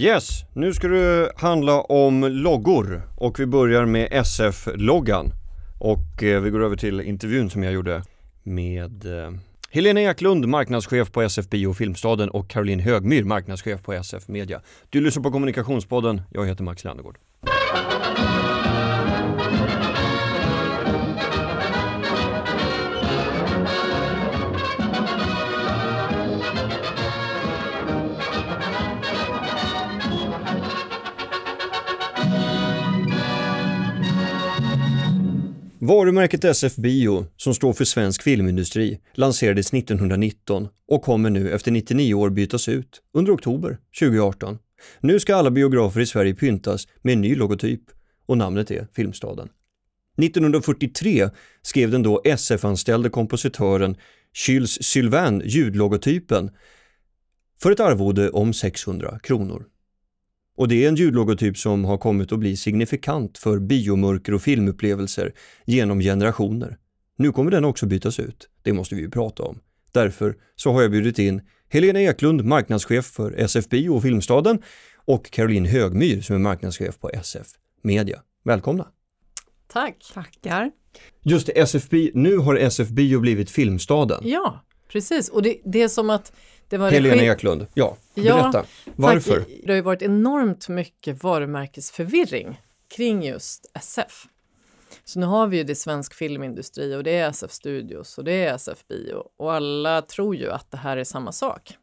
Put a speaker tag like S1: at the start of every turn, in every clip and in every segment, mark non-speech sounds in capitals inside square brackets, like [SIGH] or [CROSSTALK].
S1: Yes, nu ska det handla om loggor och vi börjar med SF-loggan. Och eh, vi går över till intervjun som jag gjorde med eh, Helena Eklund, marknadschef på SF Bio Filmstaden och Caroline Högmyr, marknadschef på SF Media. Du lyssnar på Kommunikationspodden, jag heter Max Landegård. Varumärket SF Bio, som står för svensk filmindustri, lanserades 1919 och kommer nu efter 99 år bytas ut under oktober 2018. Nu ska alla biografer i Sverige pyntas med en ny logotyp och namnet är Filmstaden. 1943 skrev den då SF-anställde kompositören Jules Sylvain ljudlogotypen för ett arvode om 600 kronor. Och det är en ljudlogotyp som har kommit att bli signifikant för biomörker och filmupplevelser genom generationer. Nu kommer den också bytas ut. Det måste vi ju prata om. Därför så har jag bjudit in Helena Eklund, marknadschef för SF Bio och Filmstaden och Caroline Högmyr som är marknadschef på SF Media. Välkomna!
S2: Tack!
S3: Tackar!
S1: Just det, SF Bio, nu har SF Bio blivit Filmstaden.
S2: Ja, precis. Och det, det är som att det var
S1: Helena Eklund, ja, berätta. Ja, Varför? Tack.
S2: Det har ju varit enormt mycket varumärkesförvirring kring just SF. Så nu har vi ju det svensk filmindustri och det är SF Studios och det är SF Bio och alla tror ju att det här är samma sak.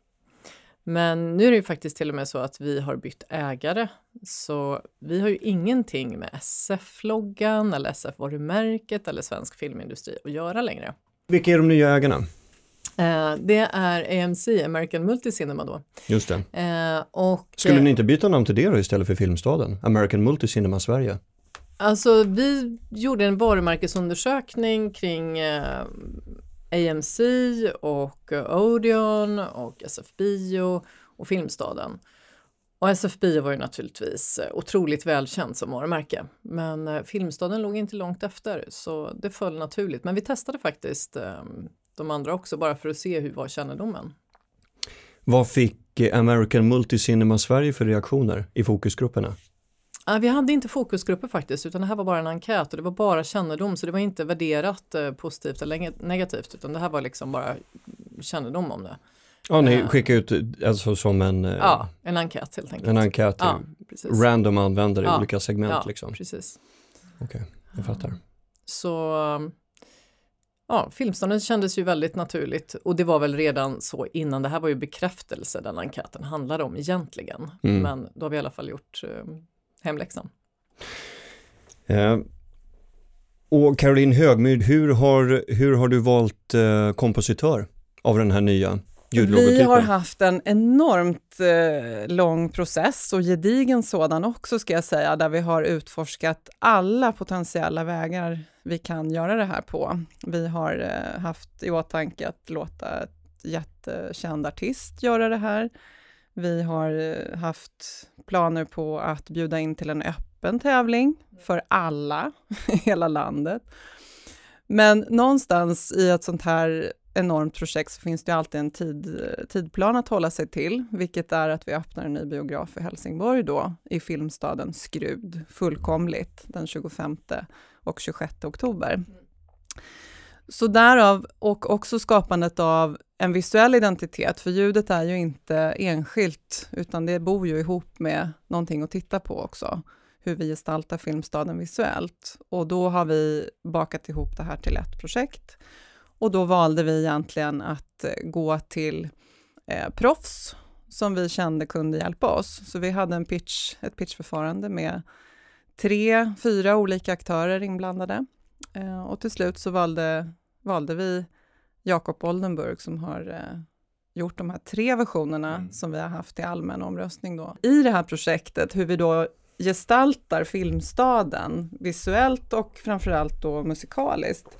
S2: Men nu är det ju faktiskt till och med så att vi har bytt ägare, så vi har ju ingenting med SF-loggan eller SF-varumärket eller svensk filmindustri att göra längre.
S1: Vilka är de nya ägarna?
S2: Eh, det är AMC, American Multicinema då.
S1: Just det. Eh, och, Skulle ni inte byta namn till det då istället för Filmstaden? American Multicinema Sverige?
S2: Alltså vi gjorde en varumärkesundersökning kring eh, AMC och Odeon och SF Bio och Filmstaden. Och SF Bio var ju naturligtvis otroligt välkänt som varumärke. Men Filmstaden låg inte långt efter så det föll naturligt. Men vi testade faktiskt de andra också bara för att se hur var kännedomen.
S1: Vad fick American Multicinema Sverige för reaktioner i fokusgrupperna?
S2: vi hade inte fokusgrupper faktiskt utan det här var bara en enkät och det var bara kännedom så det var inte värderat eh, positivt eller negativt utan det här var liksom bara kännedom om det.
S1: Ja, ni uh, skickade ut alltså som en...
S2: Ja, en enkät helt enkelt.
S1: En enkät, ja, random användare ja, i olika segment
S2: ja,
S1: liksom.
S2: precis.
S1: Okej, okay, jag fattar.
S2: Så Ja, Filmstaden kändes ju väldigt naturligt och det var väl redan så innan. Det här var ju bekräftelse den enkäten handlade om egentligen. Mm. Men då har vi i alla fall gjort eh, hemläxan.
S1: Eh, och Caroline Högmyr, hur har, hur har du valt eh, kompositör av den här nya
S3: vi har haft en enormt eh, lång process och gedigen sådan också ska jag säga, där vi har utforskat alla potentiella vägar vi kan göra det här på. Vi har eh, haft i åtanke att låta ett jättekänd artist göra det här. Vi har eh, haft planer på att bjuda in till en öppen tävling för alla i [LAUGHS] hela landet. Men någonstans i ett sånt här enormt projekt så finns det alltid en tid, eh, tidplan att hålla sig till, vilket är att vi öppnar en ny biograf i Helsingborg då, i filmstaden Skrud, fullkomligt, den 25 och 26 oktober. Så därav, och också skapandet av en visuell identitet, för ljudet är ju inte enskilt, utan det bor ju ihop med någonting att titta på också, hur vi gestaltar filmstaden visuellt. Och då har vi bakat ihop det här till ett projekt. Och då valde vi egentligen att eh, gå till eh, proffs som vi kände kunde hjälpa oss. Så vi hade en pitch, ett pitchförfarande med tre, fyra olika aktörer inblandade. Eh, och till slut så valde, valde vi Jakob Oldenburg som har eh, gjort de här tre versionerna mm. som vi har haft i allmän omröstning. Då. I det här projektet, hur vi då gestaltar filmstaden visuellt och framförallt då musikaliskt,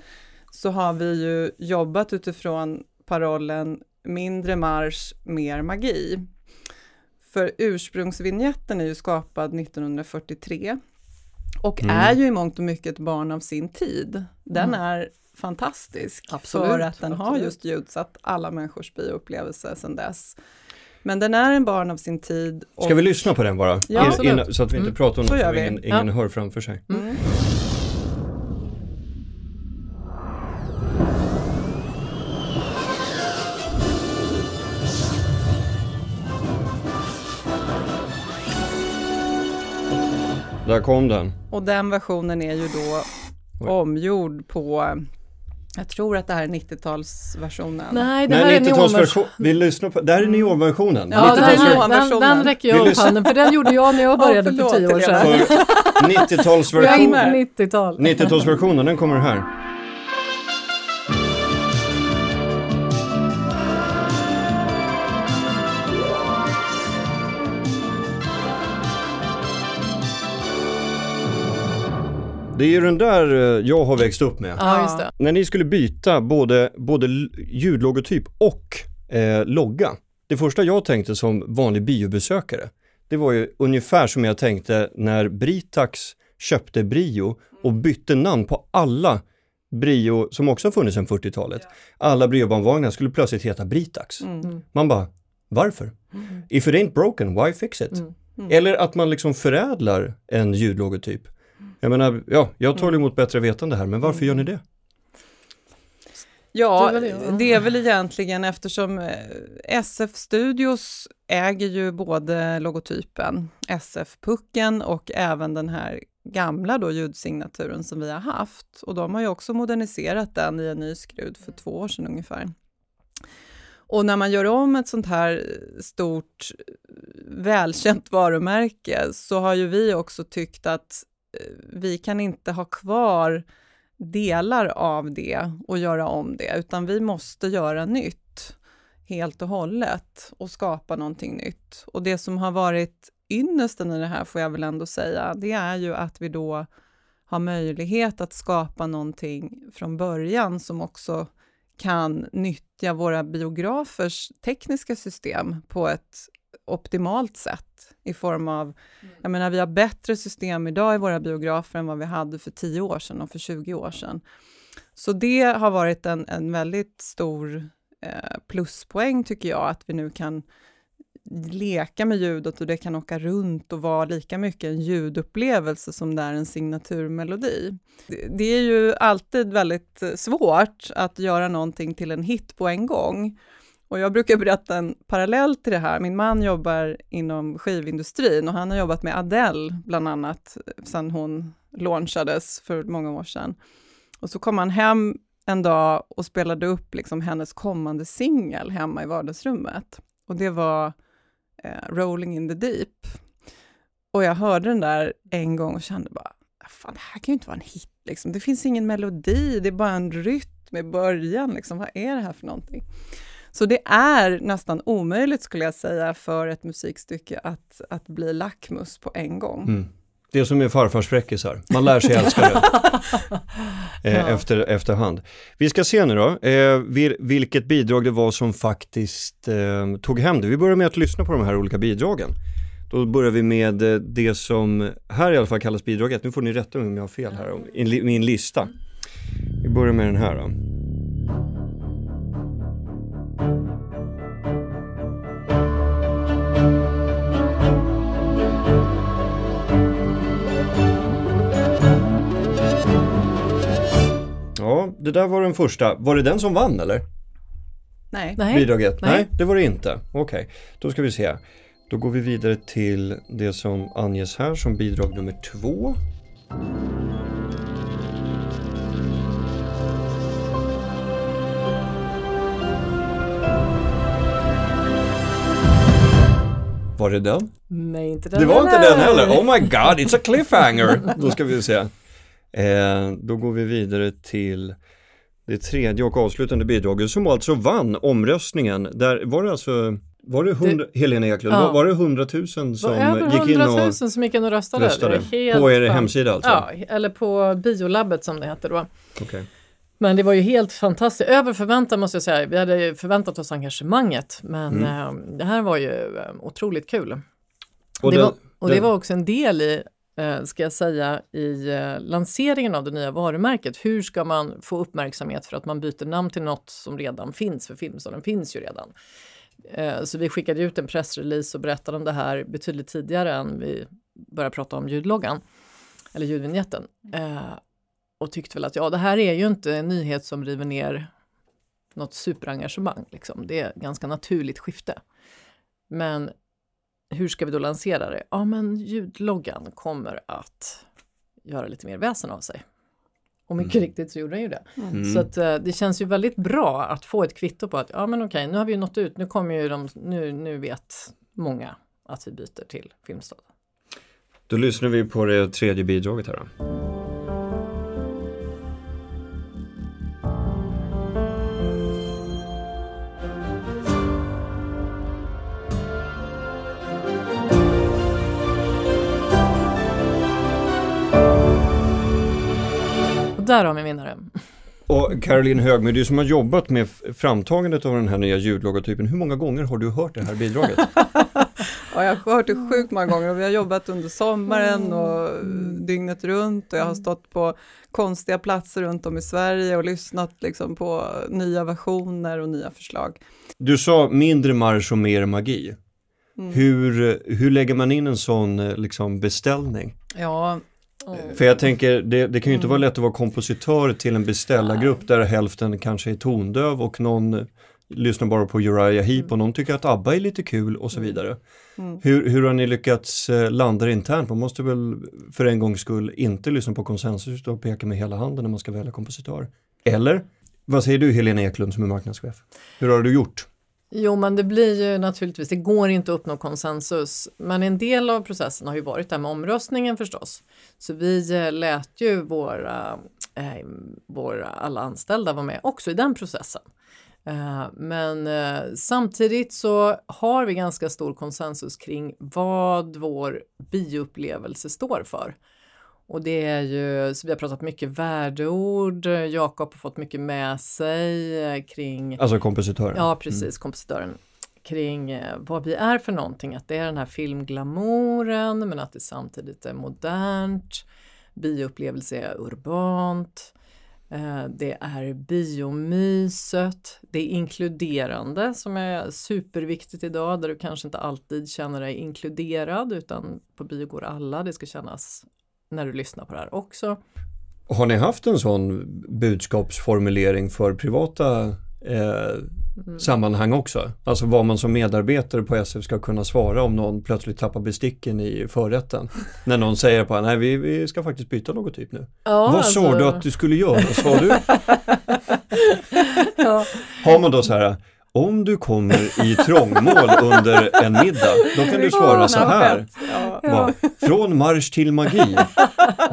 S3: så har vi ju jobbat utifrån parollen mindre marsch, mer magi. För ursprungsvinjetten är ju skapad 1943 och mm. är ju i mångt och mycket ett barn av sin tid. Den mm. är fantastisk
S2: absolut,
S3: för att den
S2: absolut.
S3: har just ljudsatt alla människors bioupplevelse sedan dess. Men den är en barn av sin tid.
S1: Och... Ska vi lyssna på den bara?
S3: Ja,
S1: in, in, så att vi inte mm. pratar om något som ingen, ingen
S2: ja.
S1: hör framför sig. Mm. Där kom den.
S3: Och den versionen är ju då Oj. omgjord på jag tror att det här är 90-talsversionen.
S2: Nej, det här Nej, är neonversionen.
S1: Vi lyssnar på, det här är mm. neonversionen.
S2: Ja, den, den, den räcker jag upp handen för den gjorde jag när jag började ja, för tio år sedan.
S1: 90-talsversionen
S2: 90-tal.
S1: 90-talsversionen, den kommer här. Det är ju den där eh, jag har växt upp med.
S2: Ja, just det.
S1: När ni skulle byta både, både ljudlogotyp och eh, logga. Det första jag tänkte som vanlig biobesökare, det var ju ungefär som jag tänkte när Britax köpte Brio och bytte namn på alla Brio, som också har funnits sedan 40-talet. Alla Brio-bandvagnar skulle plötsligt heta Britax. Mm. Man bara, varför? Mm. If it ain't broken, why fix it? Mm. mm. Eller att man liksom förädlar en ljudlogotyp. Jag menar, ja, jag tar emot bättre vetande här, men varför gör ni det?
S3: Ja, det är väl egentligen eftersom eh, SF Studios äger ju både logotypen SF-pucken och även den här gamla då ljudsignaturen som vi har haft. Och de har ju också moderniserat den i en ny skrud för två år sedan ungefär. Och när man gör om ett sånt här stort välkänt varumärke så har ju vi också tyckt att Eh, vi kan inte ha kvar delar av det och göra om det, utan vi måste göra nytt helt och hållet och skapa någonting nytt. Och det som har varit ynnesten i det här, får jag väl ändå säga, det är ju att vi då har möjlighet att skapa någonting från början som också kan nyttja våra biografers tekniska system på ett optimalt sätt i form av, mm. jag menar vi har bättre system idag i våra biografer än vad vi hade för 10 år sedan och för 20 år sedan. Så det har varit en, en väldigt stor eh, pluspoäng tycker jag, att vi nu kan leka med ljudet och det kan åka runt och vara lika mycket en ljudupplevelse som det är en signaturmelodi. Det, det är ju alltid väldigt svårt att göra någonting till en hit på en gång. Och jag brukar berätta en parallell till det här. Min man jobbar inom skivindustrin och han har jobbat med Adele bland annat sedan hon launchades för många år sedan. Och så kom han hem en dag och spelade upp liksom hennes kommande singel hemma i vardagsrummet. Och det var eh, Rolling in the Deep. Och jag hörde den där en gång och kände bara, fan det här kan ju inte vara en hit, liksom. det finns ingen melodi, det är bara en rytm i början, liksom. vad är det här för någonting? Så det är nästan omöjligt skulle jag säga för ett musikstycke att, att bli lackmus på en gång. Mm.
S1: Det är som med farfars fräckisar, man lär sig älska det [LAUGHS] eh, efter, efterhand. Vi ska se nu då, eh, vilket bidrag det var som faktiskt eh, tog hem det. Vi börjar med att lyssna på de här olika bidragen. Då börjar vi med eh, det som här i alla fall kallas bidraget. Nu får ni rätta mig om jag har fel här, i min lista. Vi börjar med den här då. Det där var den första. Var det den som vann eller?
S3: Nej.
S1: Bidraget? Nej, Nej det var det inte. Okej, okay. då ska vi se. Då går vi vidare till det som anges här som bidrag nummer två. Var det den?
S2: Nej, inte den
S1: Det var inte den heller. Oh my god, it's a [LAUGHS] cliffhanger. Då ska vi se. Eh, då går vi vidare till det tredje och avslutande bidraget som alltså vann omröstningen. Där var det alltså var det 100, det, Helena Eklund, ja. var det 100 000 som gick in och 100 000
S2: som gick in och röstade.
S1: röstade. På er hemsida alltså?
S2: Ja, eller på biolabbet som det heter då.
S1: Okay.
S2: Men det var ju helt fantastiskt, över förväntan måste jag säga. Vi hade förväntat oss engagemanget men mm. eh, det här var ju eh, otroligt kul. Och, det, det var, och det, det var också en del i Eh, ska jag säga, i eh, lanseringen av det nya varumärket. Hur ska man få uppmärksamhet för att man byter namn till något som redan finns, för Filmstaden finns ju redan. Eh, så vi skickade ut en pressrelease och berättade om det här betydligt tidigare än vi började prata om ljudloggan, eller ljudvinjetten. Och tyckte väl att ja, det här är ju inte en nyhet som river ner något superengagemang. Liksom. Det är ett ganska naturligt skifte. Men hur ska vi då lansera det? Ja, men ljudloggan kommer att göra lite mer väsen av sig. Och mycket mm. riktigt så gjorde den ju det. Mm. Så att, uh, det känns ju väldigt bra att få ett kvitto på att ja men okej, nu har vi ju nått ut, nu kommer ju de, nu, nu vet många att vi byter till Filmstad.
S1: Då lyssnar vi på det tredje bidraget här då.
S2: Där har vi vinnare.
S1: Och Caroline Högmyr, du som har jobbat med framtagandet av den här nya ljudlogotypen, hur många gånger har du hört det här bidraget? [LAUGHS]
S3: ja, jag har hört det sjukt många gånger och vi har jobbat under sommaren och dygnet runt och jag har stått på konstiga platser runt om i Sverige och lyssnat liksom på nya versioner och nya förslag.
S1: Du sa mindre marsch och mer magi. Mm. Hur, hur lägger man in en sån liksom, beställning?
S3: Ja,
S1: för jag tänker, det, det kan ju inte mm. vara lätt att vara kompositör till en beställargrupp där hälften kanske är tondöv och någon lyssnar bara på Uriah Heep och någon tycker att ABBA är lite kul och så mm. vidare. Mm. Hur, hur har ni lyckats eh, landa internt? Man måste väl för en gångs skull inte lyssna på konsensus och peka med hela handen när man ska välja kompositör. Eller? Vad säger du Helena Eklund som är marknadschef? Hur har du gjort?
S2: Jo, men det blir ju naturligtvis, det går inte att uppnå konsensus. Men en del av processen har ju varit det här med omröstningen förstås. Så vi eh, lät ju våra, eh, våra alla anställda vara med också i den processen. Eh, men eh, samtidigt så har vi ganska stor konsensus kring vad vår bioupplevelse står för. Och det är ju, så vi har pratat mycket värdeord, Jakob har fått mycket med sig eh, kring...
S1: Alltså kompositören?
S2: Ja, precis, mm. kompositören. Kring eh, vad vi är för någonting, att det är den här filmglamouren men att det samtidigt är modernt. Bioupplevelse är urbant. Eh, det är biomyset, det är inkluderande som är superviktigt idag där du kanske inte alltid känner dig inkluderad utan på bio går alla, det ska kännas när du lyssnar på det här också.
S1: Har ni haft en sån budskapsformulering för privata eh, mm. sammanhang också? Alltså vad man som medarbetare på SF ska kunna svara om någon plötsligt tappar besticken i förrätten. [LAUGHS] När någon säger på nej vi, vi ska faktiskt byta logotyp nu. Ja, vad alltså... sa du att du skulle göra, sa du? ja. [LAUGHS] Har man då så här om du kommer i trångmål under en middag, då kan du svara så här. Ja. Från marsch till magi.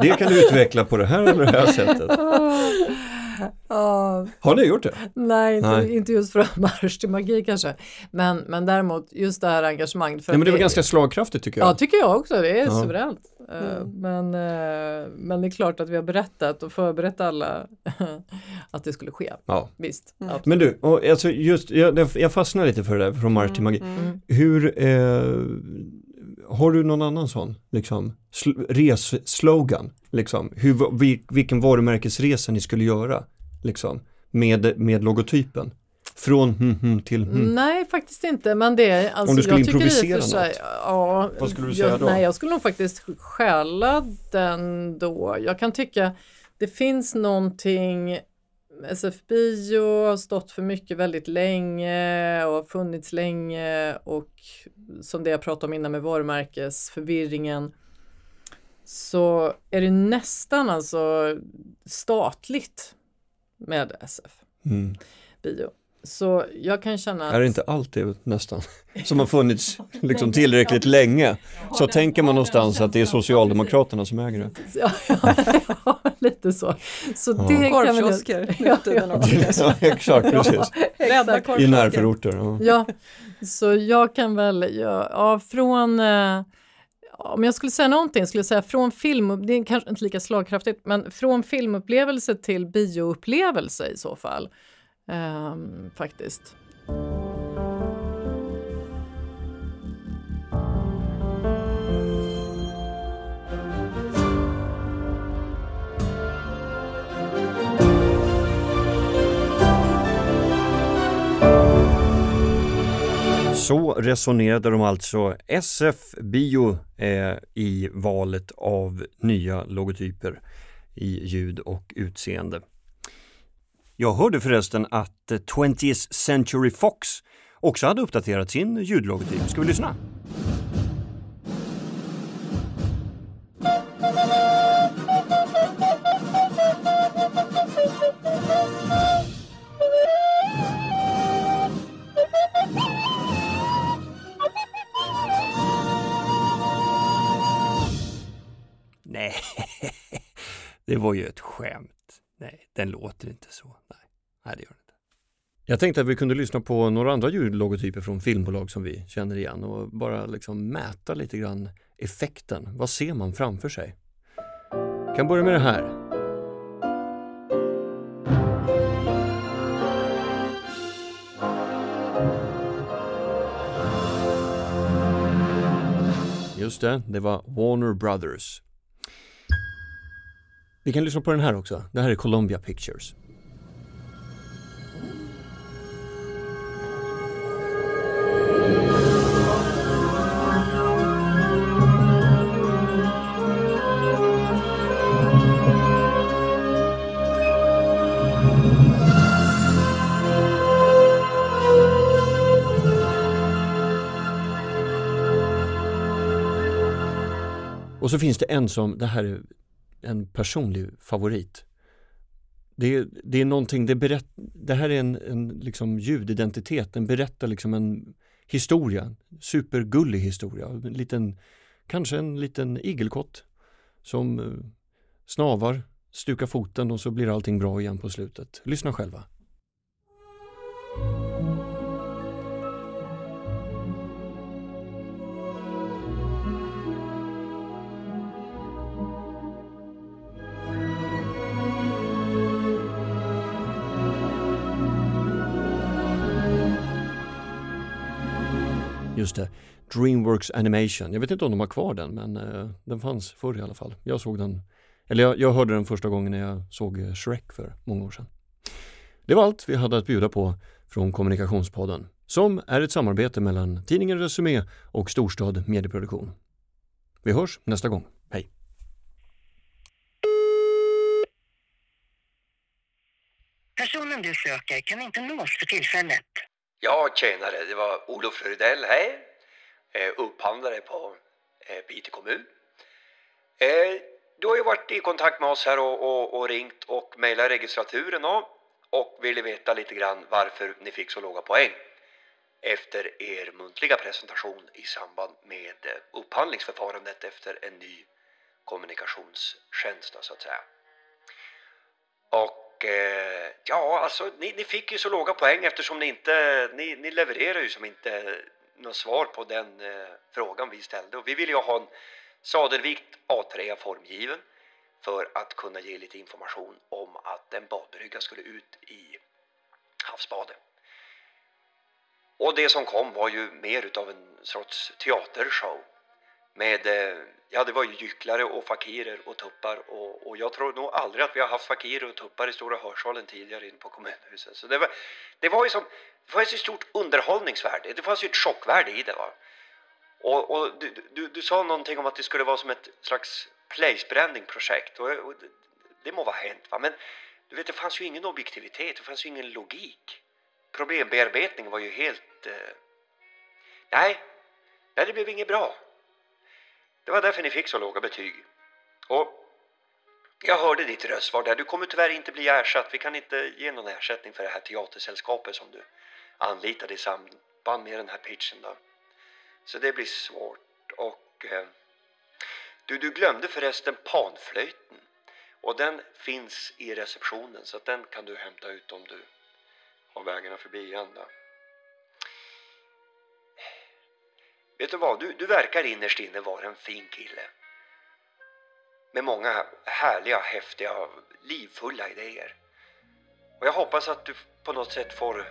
S1: Det kan du utveckla på det här eller det här sättet. Har ni gjort det?
S2: Nej, inte, Nej. inte just från [LAUGHS] marsch till magi kanske. Men, men däremot just det här engagemanget.
S1: För Nej, men det var ganska slagkraftigt tycker jag.
S2: Ja, tycker jag också. Det är ja. suveränt. Eh, mm. Men, eh, men det är klart att vi har berättat och förberett alla [LAUGHS] att det skulle ske.
S1: Ja.
S2: Visst.
S1: Mm. Men du, och alltså just, jag, jag fastnar lite för det där från marsch till magi. Mm. mm. Hur eh, har du någon annan sån, liksom, sl res-slogan, liksom, hur, vilken varumärkesresa ni skulle göra, liksom, med, med logotypen? Från hm, hm till hm.
S2: Nej, faktiskt inte. Men det, alltså,
S1: Om du skulle improvisera något? Sig,
S2: ja,
S1: Vad skulle du säga jag,
S2: då? Nej, jag skulle nog faktiskt stjäla den då. Jag kan tycka det finns någonting SF Bio har stått för mycket väldigt länge och har funnits länge och som det jag pratade om innan med varumärkesförvirringen så är det nästan alltså statligt med SF mm. Bio. Så jag kan känna att...
S1: Är det inte alltid nästan, [LAUGHS] som har funnits liksom tillräckligt länge, så tänker man någonstans att det är Socialdemokraterna som äger det.
S2: Ja, ja, ja [LAUGHS] lite så. Så ja. det
S3: Korvkiosker. Ja, [LAUGHS]
S1: ja. exakt, precis.
S3: Rädda
S1: I närförorter. Ja.
S2: ja, så jag kan väl, ja, ja från eh, om jag skulle säga någonting skulle jag säga från film, det är kanske inte lika slagkraftigt, men från filmupplevelse till bioupplevelse i så fall. Um, faktiskt.
S4: Så resonerade de alltså SF Bio eh, i valet av nya logotyper i ljud och utseende. Jag hörde förresten att eh, 20th Century Fox också hade uppdaterat sin ljudlogotyp. Ska vi lyssna? Nej, [LAUGHS] det var ju ett skämt. Nej, den låter inte så. Nej, Nej det gör den inte. Jag tänkte att vi kunde lyssna på några andra ljudlogotyper från filmbolag som vi känner igen och bara liksom mäta lite grann effekten. Vad ser man framför sig? Jag kan börja med det här. Just det, det var Warner Brothers. Vi kan lyssna på den här också. Det här är Columbia Pictures. Och så finns det en som, det här är en personlig favorit. Det är, det är någonting, det, berätt, det här är en, en liksom ljudidentitet, den berättar liksom en historia, supergullig historia. En liten, kanske en liten igelkott som eh, snavar, stukar foten och så blir allting bra igen på slutet. Lyssna själva. Just det, Dreamworks Animation. Jag vet inte om de har kvar den, men eh, den fanns förr i alla fall. Jag såg den, eller jag, jag hörde den första gången när jag såg eh, Shrek för många år sedan. Det var allt vi hade att bjuda på från Kommunikationspodden, som är ett samarbete mellan tidningen Resumé och Storstad Medieproduktion. Vi hörs nästa gång. Hej!
S5: Personen du söker kan inte nås för tillfället.
S1: Ja, tjenare. Det var Olof Rydell här. Eh, upphandlare på eh, Piteå kommun. Eh, du har ju varit i kontakt med oss här och, och, och ringt och mejlat registraturen och, och ville veta lite grann varför ni fick så låga poäng efter er muntliga presentation i samband med upphandlingsförfarandet efter en ny kommunikationstjänst så att säga. Och eh, ja, alltså ni, ni fick ju så låga poäng eftersom ni inte, ni, ni levererar ju som inte något svar på den eh, frågan vi ställde och vi ville ju ha en sadelvikt A3 formgiven för att kunna ge lite information om att en badbrygga skulle ut i havsbadet. Och det som kom var ju mer utav en sorts teatershow med, eh, ja det var ju gycklare och fakirer och tuppar och, och jag tror nog aldrig att vi har haft fakirer och tuppar i Stora Hörsalen tidigare in på kommunhuset. Så det var, det var ju som, det fanns ju stort underhållningsvärde, det fanns ju ett chockvärde i det va. Och, och du, du, du sa någonting om att det skulle vara som ett slags placebranding-projekt och, och det, det må vara hänt va, men du vet det fanns ju ingen objektivitet, det fanns ju ingen logik. Problembearbetning var ju helt... Eh, nej, nej det blev inget bra. Det var därför ni fick så låga betyg. Och jag hörde ditt röstsvar där. Du kommer tyvärr inte bli ersatt. Vi kan inte ge någon ersättning för det här teatersällskapet som du anlitade i samband med den här pitchen då. Så det blir svårt. Och eh, du, du glömde förresten panflöjten. Och den finns i receptionen så att den kan du hämta ut om du har vägarna förbi igen då. Vet du vad, du, du verkar innerst inne vara en fin kille. Med många härliga, häftiga, livfulla idéer. Och jag hoppas att du på något sätt får,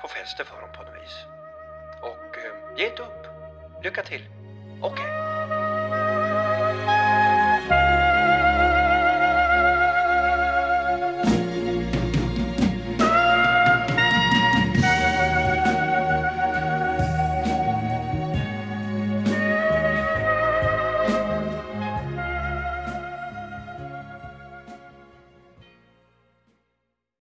S1: får fäste för dem på något vis. Och eh, ge inte upp. Lycka till. Okej. Okay.